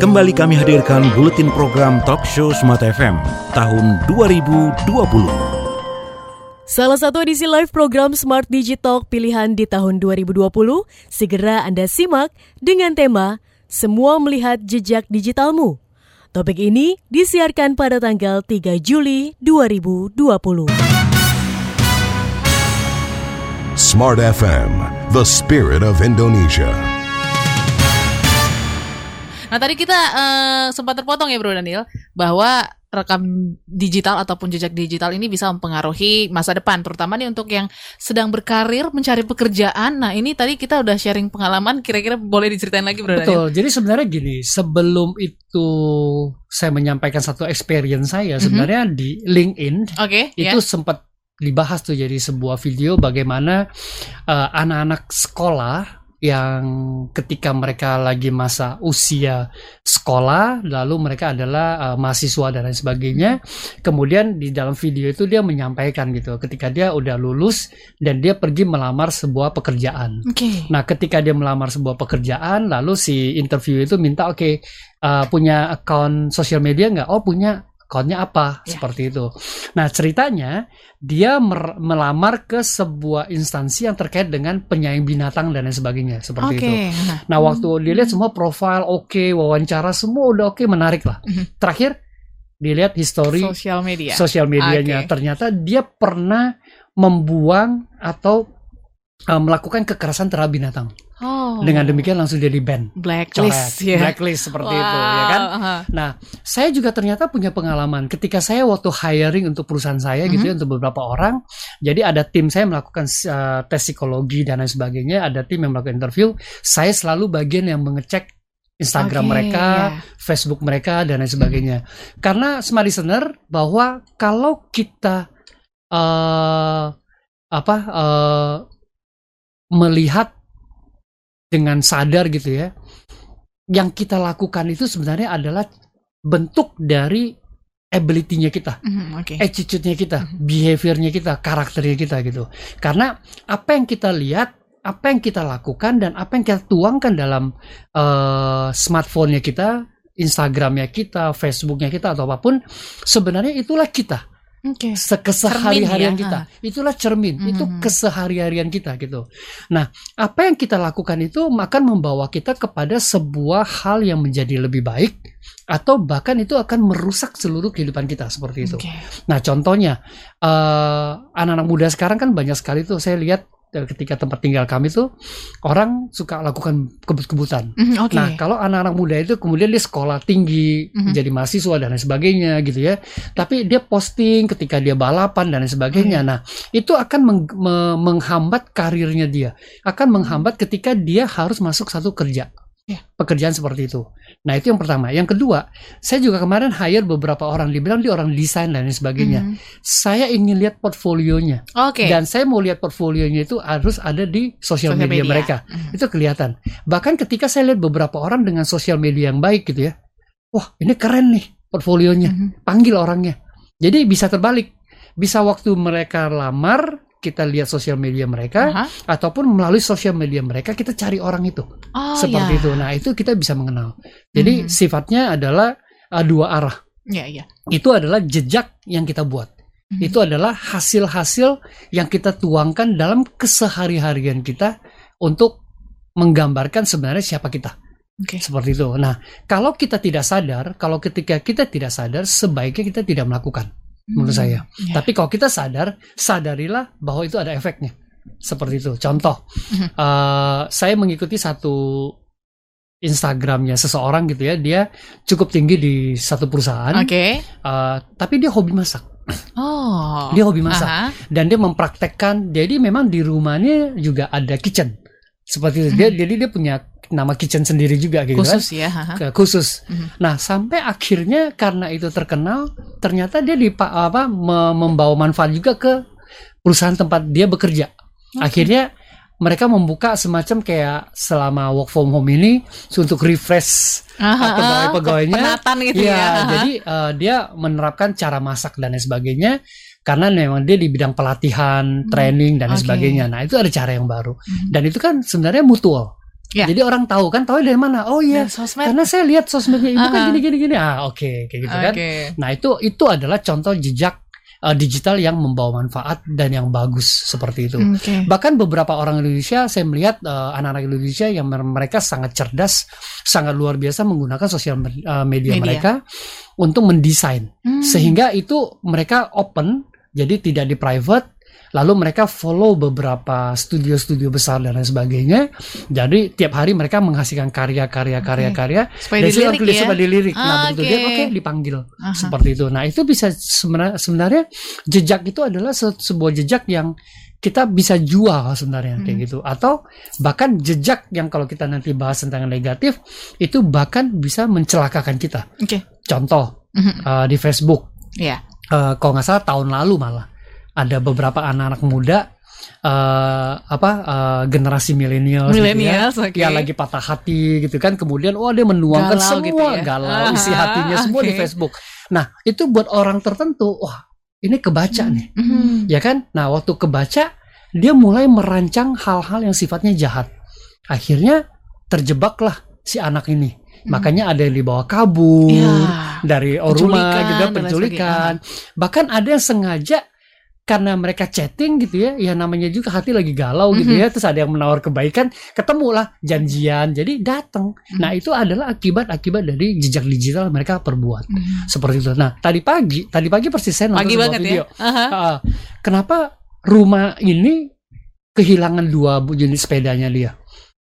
Kembali kami hadirkan buletin program Talk Show Smart FM tahun 2020. Salah satu edisi live program Smart Digital pilihan di tahun 2020 segera Anda simak dengan tema Semua Melihat Jejak Digitalmu. Topik ini disiarkan pada tanggal 3 Juli 2020. Smart FM, the spirit of Indonesia. Nah tadi kita uh, sempat terpotong ya Bro Daniel bahwa rekam digital ataupun jejak digital ini bisa mempengaruhi masa depan terutama nih untuk yang sedang berkarir mencari pekerjaan. Nah ini tadi kita udah sharing pengalaman kira-kira boleh diceritain lagi Bro Betul. Daniel? Jadi sebenarnya gini, sebelum itu saya menyampaikan satu experience saya Mhm. sebenarnya di LinkedIn Oke ya. itu sempat dibahas tuh jadi sebuah video bagaimana eh, anak-anak sekolah yang ketika mereka lagi masa usia sekolah lalu mereka adalah eh, mahasiswa dan lain sebagainya kemudian di dalam video itu dia menyampaikan gitu ketika dia udah lulus dan dia pergi melamar sebuah pekerjaan Oke. Nah, ketika dia melamar sebuah pekerjaan, lalu si interview itu minta, oke, uh, punya akun sosial media nggak? Oh, punya. Akunnya apa? Ya. Seperti itu. Nah, ceritanya dia melamar ke sebuah instansi yang terkait dengan penyayang binatang dan lain sebagainya, seperti Oke. itu. Nah, Nah, waktu dilihat semua profil oke, wawancara semua udah oke, menarik lah. Mhm. Terakhir dilihat history sosial media. sosial medianya. Oke. Ternyata dia pernah membuang atau uh, melakukan kekerasan terhadap binatang. Oh. Dengan demikian langsung jadi ban, blacklist ya. blacklist seperti itu, ya kan? aha. Nah, saya juga ternyata punya pengalaman ketika saya waktu hiring untuk perusahaan saya gitu Mhm. ya untuk beberapa orang. Jadi ada tim saya melakukan uh, tes psikologi dan lain sebagainya, ada tim yang melakukan interview. Saya selalu bagian yang mengecek Instagram Oke, mereka, ya. Facebook mereka dan lain sebagainya. Karena smart listener bahwa kalau kita eh apa eh melihat dengan sadar gitu ya, yang kita lakukan itu sebenarnya adalah bentuk dari ability-nya kita, Mhm, Oke. attitude-nya kita, behavior-nya kita, karakternya kita gitu. Karena apa yang kita lihat, apa yang kita lakukan dan apa yang kita tuangkan dalam eh, smartphone-nya kita, Instagram-nya kita, Facebook-nya kita atau apa pun, sebenarnya itulah kita Kesehari-harian Cermin ya, kita. Itulah cermin, itu Mhm. kesehari-harian kita gitu. Nah, apa yang kita lakukan itu akan membawa kita kepada sebuah hal yang menjadi lebih baik atau bahkan itu akan merusak seluruh kehidupan kita seperti itu. Oke. Nah, contohnya eh, anak-anak muda sekarang kan banyak sekali tuh saya lihat ketika tempat tinggal kami tuh orang suka lakukan kebut-kebutan. Mhm, Oke. Nah, kalau anak-anak muda itu kemudian dia sekolah tinggi, Mhm. jadi mahasiswa dan lain sebagainya gitu ya. Tapi dia posting ketika dia balapan dan lain sebagainya. Hmm. Nah, itu akan meng- me- menghambat karirnya dia. Akan menghambat ketika dia harus masuk satu kerja. Ya. Pekerjaan seperti itu. Nah, itu yang pertama. Yang kedua, saya juga kemarin hire beberapa orang, dibilang dia orang desain dan lain sebagainya. Mhm. Saya ingin lihat portfolionya. Oke. Dan saya mau lihat portfolionya itu harus ada di sosial media, media. mereka. Mhm. Itu kelihatan. Bahkan ketika saya lihat beberapa orang dengan sosial media yang baik gitu ya. Wah, ini keren nih portfolionya. Mhm. Panggil orangnya. Jadi bisa terbalik. Bisa waktu mereka lamar, kita lihat sosial media mereka Aha. ataupun melalui sosial media mereka kita cari orang itu. Oh, seperti ya. itu. Nah, itu kita bisa mengenal. Jadi Mhm. sifatnya adalah uh, dua arah. Ya, ya. Itu adalah jejak yang kita buat. Mhm. Itu adalah hasil-hasil yang kita tuangkan dalam kesehari-harian kita untuk menggambarkan sebenarnya siapa kita. Oke. Seperti itu. Nah, kalau kita tidak sadar, kalau ketika kita tidak sadar, sebaiknya kita tidak melakukan. Menurut Hmm, saya. ya. Tapi kalau kita sadar, sadarilah bahwa itu ada efeknya. Seperti itu. Contoh, eh, saya mengikuti satu Instagramnya seseorang gitu ya, dia cukup tinggi di satu perusahaan, Oke. eh, tapi dia hobi masak. Oh. Dia hobi masak Aha. dan dia mempraktekkan. Jadi memang di rumahnya juga ada kitchen. Seperti itu. Dia jadi dia punya nama kitchen sendiri juga gitu kan. Khusus ya. aha. Ke- khusus. Mhm. Nah, sampai akhirnya karena itu terkenal, ternyata dia di apa me- membawa manfaat juga ke perusahaan tempat dia bekerja. Akhirnya mereka membuka semacam kayak selama work from home ini untuk refresh Aha, pegawai-pegawainya. penatan gitu Iya, ya. aha. jadi eh, dia menerapkan cara masak dan lain sebagainya karena memang dia di bidang pelatihan, training dan Hmm, oke. sebagainya. Nah, itu ada cara yang baru. Mhm. Dan itu kan sebenarnya mutual. Ya. Jadi orang tahu kan, tahu dari mana? Oh iya, sosmed. karena saya lihat sosmednya ibu kan Aha. gini gini gini. Ah oke, kayak gitu kan. Oke. Nah itu itu adalah contoh jejak uh, digital yang membawa manfaat dan yang bagus seperti itu. Oke. Bahkan beberapa orang Indonesia, saya melihat uh, anak-anak Indonesia yang mer- mereka sangat cerdas, sangat luar biasa menggunakan sosial uh, media, Media. mereka untuk mendesain, Hmm. sehingga itu mereka open, jadi tidak di private. Lalu mereka follow beberapa studio-studio besar dan lain sebagainya. Jadi tiap hari mereka menghasilkan karya-karya karya-karya. Supaya Dan dilirik ya. supaya dilirik. Nah Ah, begitu dia oke. oke dipanggil Aha. seperti itu. Nah itu bisa sebenarnya, sebenarnya jejak itu adalah se- sebuah jejak yang kita bisa jual sebenarnya kayak Hmm. gitu. Atau bahkan jejak yang kalau kita nanti bahas tentang negatif itu bahkan bisa mencelakakan kita. Oke. Contoh Mhm. uh, di Facebook, Iya. Uh, kalau nggak salah tahun lalu malah ada beberapa anak-anak muda uh, apa uh, generasi milenial Millennials, oke. ya lagi patah hati gitu kan kemudian oh dia menuangkan Galau semua gitu ya. galau isi Ah, hatinya semua di oke. Facebook nah itu buat orang tertentu wah ini kebaca nih Mhm. ya kan nah waktu kebaca dia mulai merancang hal-hal yang sifatnya jahat akhirnya terjebaklah si anak ini makanya ada yang dibawa kabur Hmm. Ya. dari rumah gitu lain penculikan bahkan ada yang sengaja karena mereka chatting gitu ya ya namanya juga hati lagi galau gitu Mhm. ya terus ada yang menawar kebaikan ketemulah janjian jadi datang Mhm. nah itu adalah akibat-akibat dari jejak digital mereka perbuat Mhm. seperti itu nah tadi pagi tadi pagi persis saya nonton Pagi banget video ya. Ah, kenapa rumah ini kehilangan dua unit sepedanya dia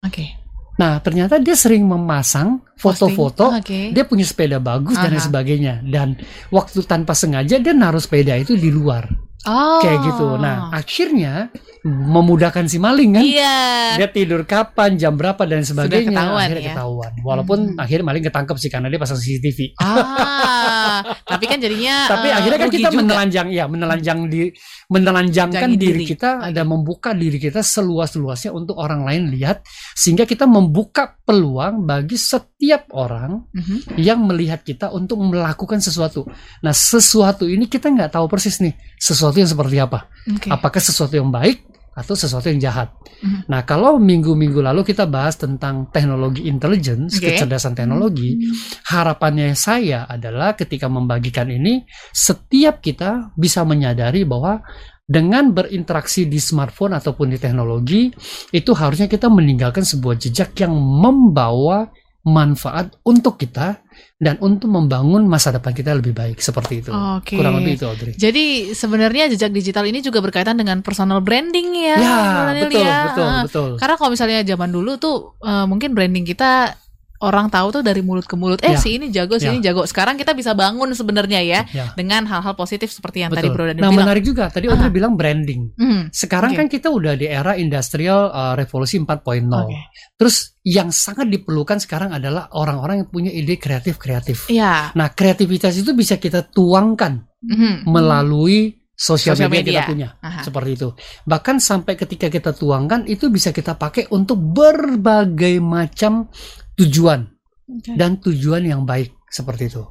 Oke. Nah ternyata dia sering memasang foto-foto Oke. dia punya sepeda bagus dan lain Aha. sebagainya dan waktu tanpa sengaja dia naruh sepeda itu di luar Oh. kayak gitu nah akhirnya memudahkan si maling kan Iya. dia tidur kapan jam berapa dan sebagainya ketahuan akhirnya ya. ketahuan walaupun Hmm. akhirnya maling ketangkep sih karena dia pasang CCTV Ah, tapi kan jadinya tapi eh, akhirnya kan kita juga. menelanjang ya menelanjang di menelanjangkan Jangan diri diri. kita dan membuka diri kita seluas-luasnya untuk orang lain lihat sehingga kita membuka peluang bagi setiap orang Mhm. yang melihat kita untuk melakukan sesuatu. Nah, sesuatu ini kita nggak tahu persis nih sesuatu yang seperti apa. Oke. Apakah sesuatu yang baik atau sesuatu yang jahat. Mhm. Nah, kalau minggu-minggu lalu kita bahas tentang teknologi intelligence, Oke. kecerdasan teknologi, harapannya saya adalah ketika membagikan ini, setiap kita bisa menyadari bahwa dengan berinteraksi di smartphone ataupun di teknologi, itu harusnya kita meninggalkan sebuah jejak yang membawa manfaat untuk kita dan untuk membangun masa depan kita lebih baik seperti itu. Oke. Kurang lebih itu, Audrey. Jadi sebenarnya jejak digital ini juga berkaitan dengan personal branding ya. Ya, betul, ya. betul, betul. Karena kalau misalnya zaman dulu tuh eh, mungkin branding kita orang tahu tuh dari mulut ke mulut. Eh Ya. si ini jago, si Ya. ini jago. Sekarang kita bisa bangun sebenarnya ya Ya. dengan hal-hal positif seperti yang tadi Betul. Bro Daniel Nah, bilang. menarik juga. Tadi Audrey bilang branding. Hmm, Sekarang Oke. kan kita udah di era industrial uh, revolusi 4.0. Oke. Terus yang sangat diperlukan sekarang adalah orang-orang yang punya ide kreatif-kreatif. Iya. Nah, kreativitas itu bisa kita tuangkan Mhm. melalui sosial Sosial media, media. kita punya. Aha. Seperti itu. Bahkan sampai ketika kita tuangkan itu bisa kita pakai untuk berbagai macam tujuan Oke. dan tujuan yang baik seperti itu.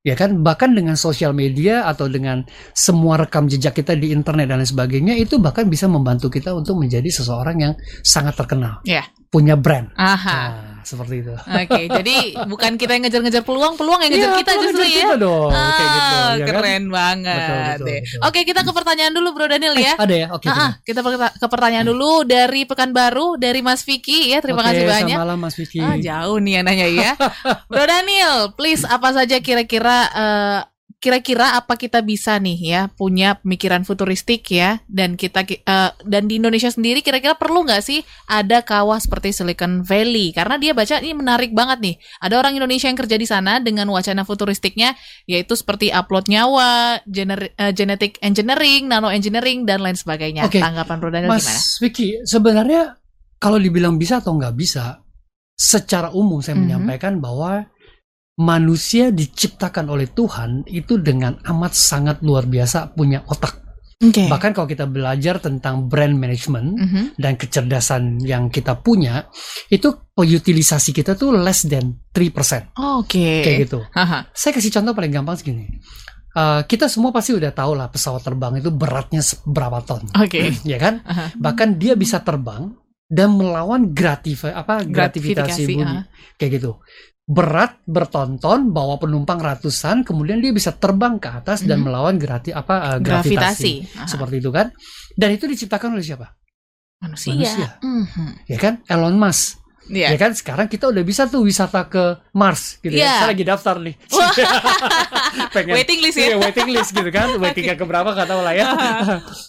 Ya kan, bahkan dengan sosial media atau dengan semua rekam jejak kita di internet dan lain sebagainya itu bahkan bisa membantu kita untuk menjadi seseorang yang sangat terkenal, Iya. punya brand. Aha. Nah, seperti itu. Oke, jadi bukan kita yang ngejar-ngejar peluang, peluang yang ngejar Iya, kita justru ngejar ya. kita dong, kayak gitu, Ah, ya kan? keren banget. Betul, betul, deh. betul. Oke, kita ke pertanyaan dulu Bro Daniel ya. Ada ya? Oke. Ah, ah, kita ke pertanyaan dulu dari Pekanbaru dari Mas Vicky ya. Terima Oke, kasih banyak. Selamat malam Mas Vicky. Ah, jauh nih yang nanya ya. Bro Daniel, please apa saja kira-kira eh, kira-kira apa kita bisa nih ya punya pemikiran futuristik ya dan kita ki- eh, dan di Indonesia sendiri kira-kira perlu nggak sih ada kawah seperti Silicon Valley karena dia baca ini menarik banget nih ada orang Indonesia yang kerja di sana dengan wacana futuristiknya yaitu seperti upload nyawa gener- eh, genetic engineering nano engineering dan lain sebagainya Oke. tanggapan Bro Daniel Mas gimana? Vicky, sebenarnya kalau dibilang bisa atau nggak bisa, secara umum saya Mhm. menyampaikan bahwa manusia diciptakan oleh Tuhan itu dengan amat sangat luar biasa punya otak. Oke. Bahkan kalau kita belajar tentang brand management Mhm. dan kecerdasan yang kita punya, itu utilisasi kita tuh less than 3%. Oke. Kayak gitu. Haha. Saya kasih contoh paling gampang segini. Uh, kita semua pasti udah tahu lah pesawat terbang itu beratnya berapa ton, Oke. ya kan? Aha. Bahkan dia bisa terbang dan melawan gratif apa gratifikasi ah. kayak gitu berat bertonton bawa penumpang ratusan kemudian dia bisa terbang ke atas dan Mhm. melawan grati apa eh, Gravitasi. gravitasi Aha. seperti itu kan dan itu diciptakan oleh siapa manusia. manusia. Mhm. ya kan Elon Musk Iya. ya kan sekarang kita udah bisa tuh wisata ke Mars gitu Iya. ya saya lagi daftar nih pengen Waiting list ya. Iya, waiting list gitu kan waiting ke berapa tahu lah ya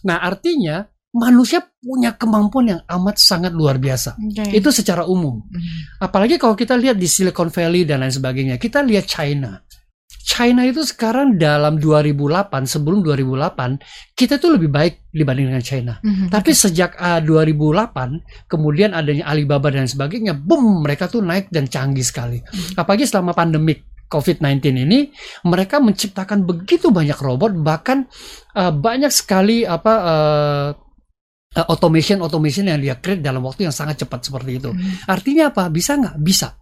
nah artinya manusia punya kemampuan yang amat sangat luar biasa. Oke. itu secara umum. Mhm. apalagi kalau kita lihat di Silicon Valley dan lain sebagainya. Kita lihat China. China itu sekarang dalam 2008 sebelum 2008 kita tuh lebih baik dibanding dengan China. Mhm. tapi sejak uh, 2008 kemudian adanya Alibaba dan sebagainya boom mereka tuh naik dan canggih sekali. Apalagi selama pandemik COVID-19 ini mereka menciptakan begitu banyak robot bahkan uh, banyak sekali apa uh, uh, automation automation yang dia create dalam waktu yang sangat cepat seperti itu Mhm. Artinya apa? Bisa nggak? Bisa.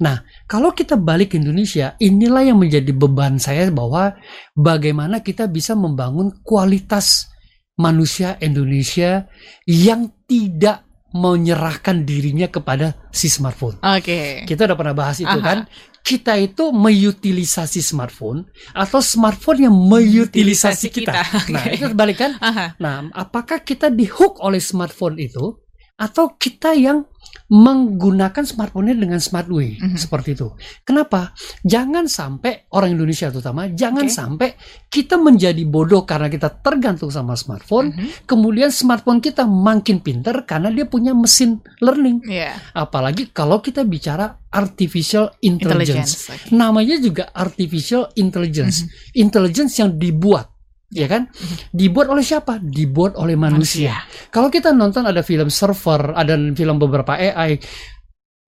Nah, kalau kita balik ke Indonesia, inilah yang menjadi beban saya bahwa bagaimana kita bisa membangun kualitas manusia Indonesia yang tidak menyerahkan dirinya kepada si smartphone. Oke. Kita udah pernah bahas itu Aha. kan? Kita itu mengutilisasi smartphone atau smartphone yang mengutilisasi kita. Kita. Nah, itu terbalik kan? Aha. Nah, apakah kita dihook oleh smartphone itu atau kita yang menggunakan smartphone-nya dengan smart way Mhm. seperti itu? Kenapa? Jangan sampai orang Indonesia terutama jangan Oke. sampai kita menjadi bodoh karena kita tergantung sama smartphone, Mhm. kemudian smartphone kita makin pinter karena dia punya mesin learning. Iya. Apalagi kalau kita bicara artificial intelligence. Intelligence. Oke. Namanya juga artificial intelligence. Mhm. Intelligence yang dibuat, ya kan? Dibuat oleh siapa? Dibuat oleh manusia. Kalau kita nonton ada film server, ada film beberapa AI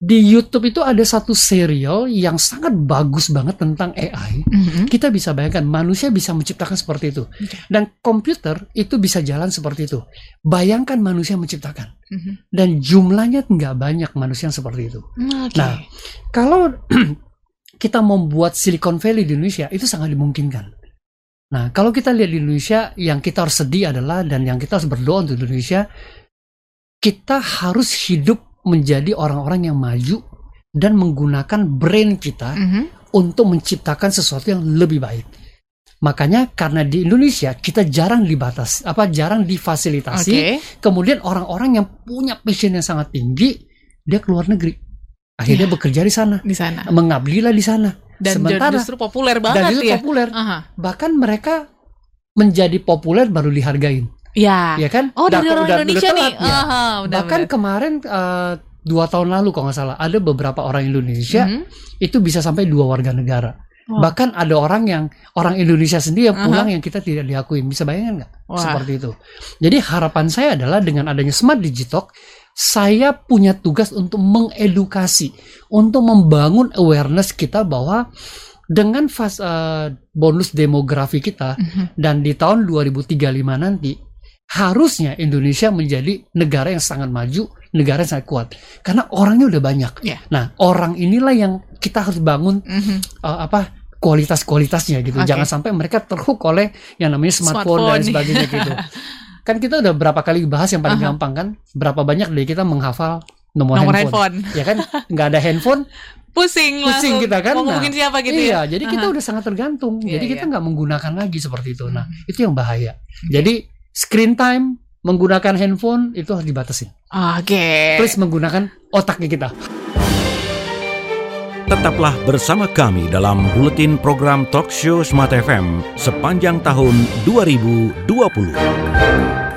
di YouTube itu ada satu serial yang sangat bagus banget tentang AI. Mhm. Kita bisa bayangkan manusia bisa menciptakan seperti itu. Dan komputer itu bisa jalan seperti itu. Bayangkan manusia menciptakan. Mhm. Dan jumlahnya nggak banyak manusia yang seperti itu. Oke. Nah, kalau kita membuat Silicon Valley di Indonesia itu sangat dimungkinkan. Nah, kalau kita lihat di Indonesia, yang kita harus sedih adalah dan yang kita harus berdoa untuk Indonesia, kita harus hidup menjadi orang-orang yang maju dan menggunakan brain kita Mhm. untuk menciptakan sesuatu yang lebih baik. Makanya karena di Indonesia kita jarang dibatas, apa jarang difasilitasi. Oke. Kemudian orang-orang yang punya passion yang sangat tinggi, dia keluar negeri. Akhirnya Iya. bekerja di sana, Di sana. mengabdilah di sana. Dan Sementara justru populer dan banget itu ya. populer. Aha. Bahkan mereka menjadi populer baru dihargain, Ya. ya kan? Oh dari orang udah- Indonesia udah nih. ya. Aha, udah Bahkan kemarin eh, dua tahun lalu kalau nggak salah ada beberapa orang Indonesia Mhm. itu bisa sampai dua warga negara. Wah. Bahkan ada orang yang orang Indonesia sendiri yang pulang yang kita tidak diakuin. Bisa bayangkan nggak? Seperti itu. Jadi harapan saya adalah dengan adanya Smart Digitalk, saya punya tugas untuk mengedukasi, untuk membangun awareness kita bahwa dengan fas, eh, bonus demografi kita Mhm. dan di tahun 2035 nanti harusnya Indonesia menjadi negara yang sangat maju, negara yang sangat kuat. Karena orangnya udah banyak. Iya. Nah, orang inilah yang kita harus bangun Mhm. uh, apa kualitas-kualitasnya gitu. Oke. Jangan sampai mereka terhook oleh yang namanya smartphone, dan Smartphone. sebagainya gitu. Kan kita udah berapa kali bahas yang paling Aha. gampang kan? Berapa banyak dari kita menghafal nomor, Nomor handphone. handphone. Ya kan? Nggak ada handphone, Pusing pusing langsung. kita kan. Mau ngomongin siapa gitu iya, ya. jadi kita Aha. udah sangat tergantung. Iya, jadi kita iya. nggak menggunakan lagi seperti itu. Nah, itu yang bahaya. Jadi screen time menggunakan handphone itu harus dibatasi. Oke. Terus menggunakan otaknya kita. Tetaplah bersama kami dalam buletin program Talk Show Smart FM sepanjang tahun 2020.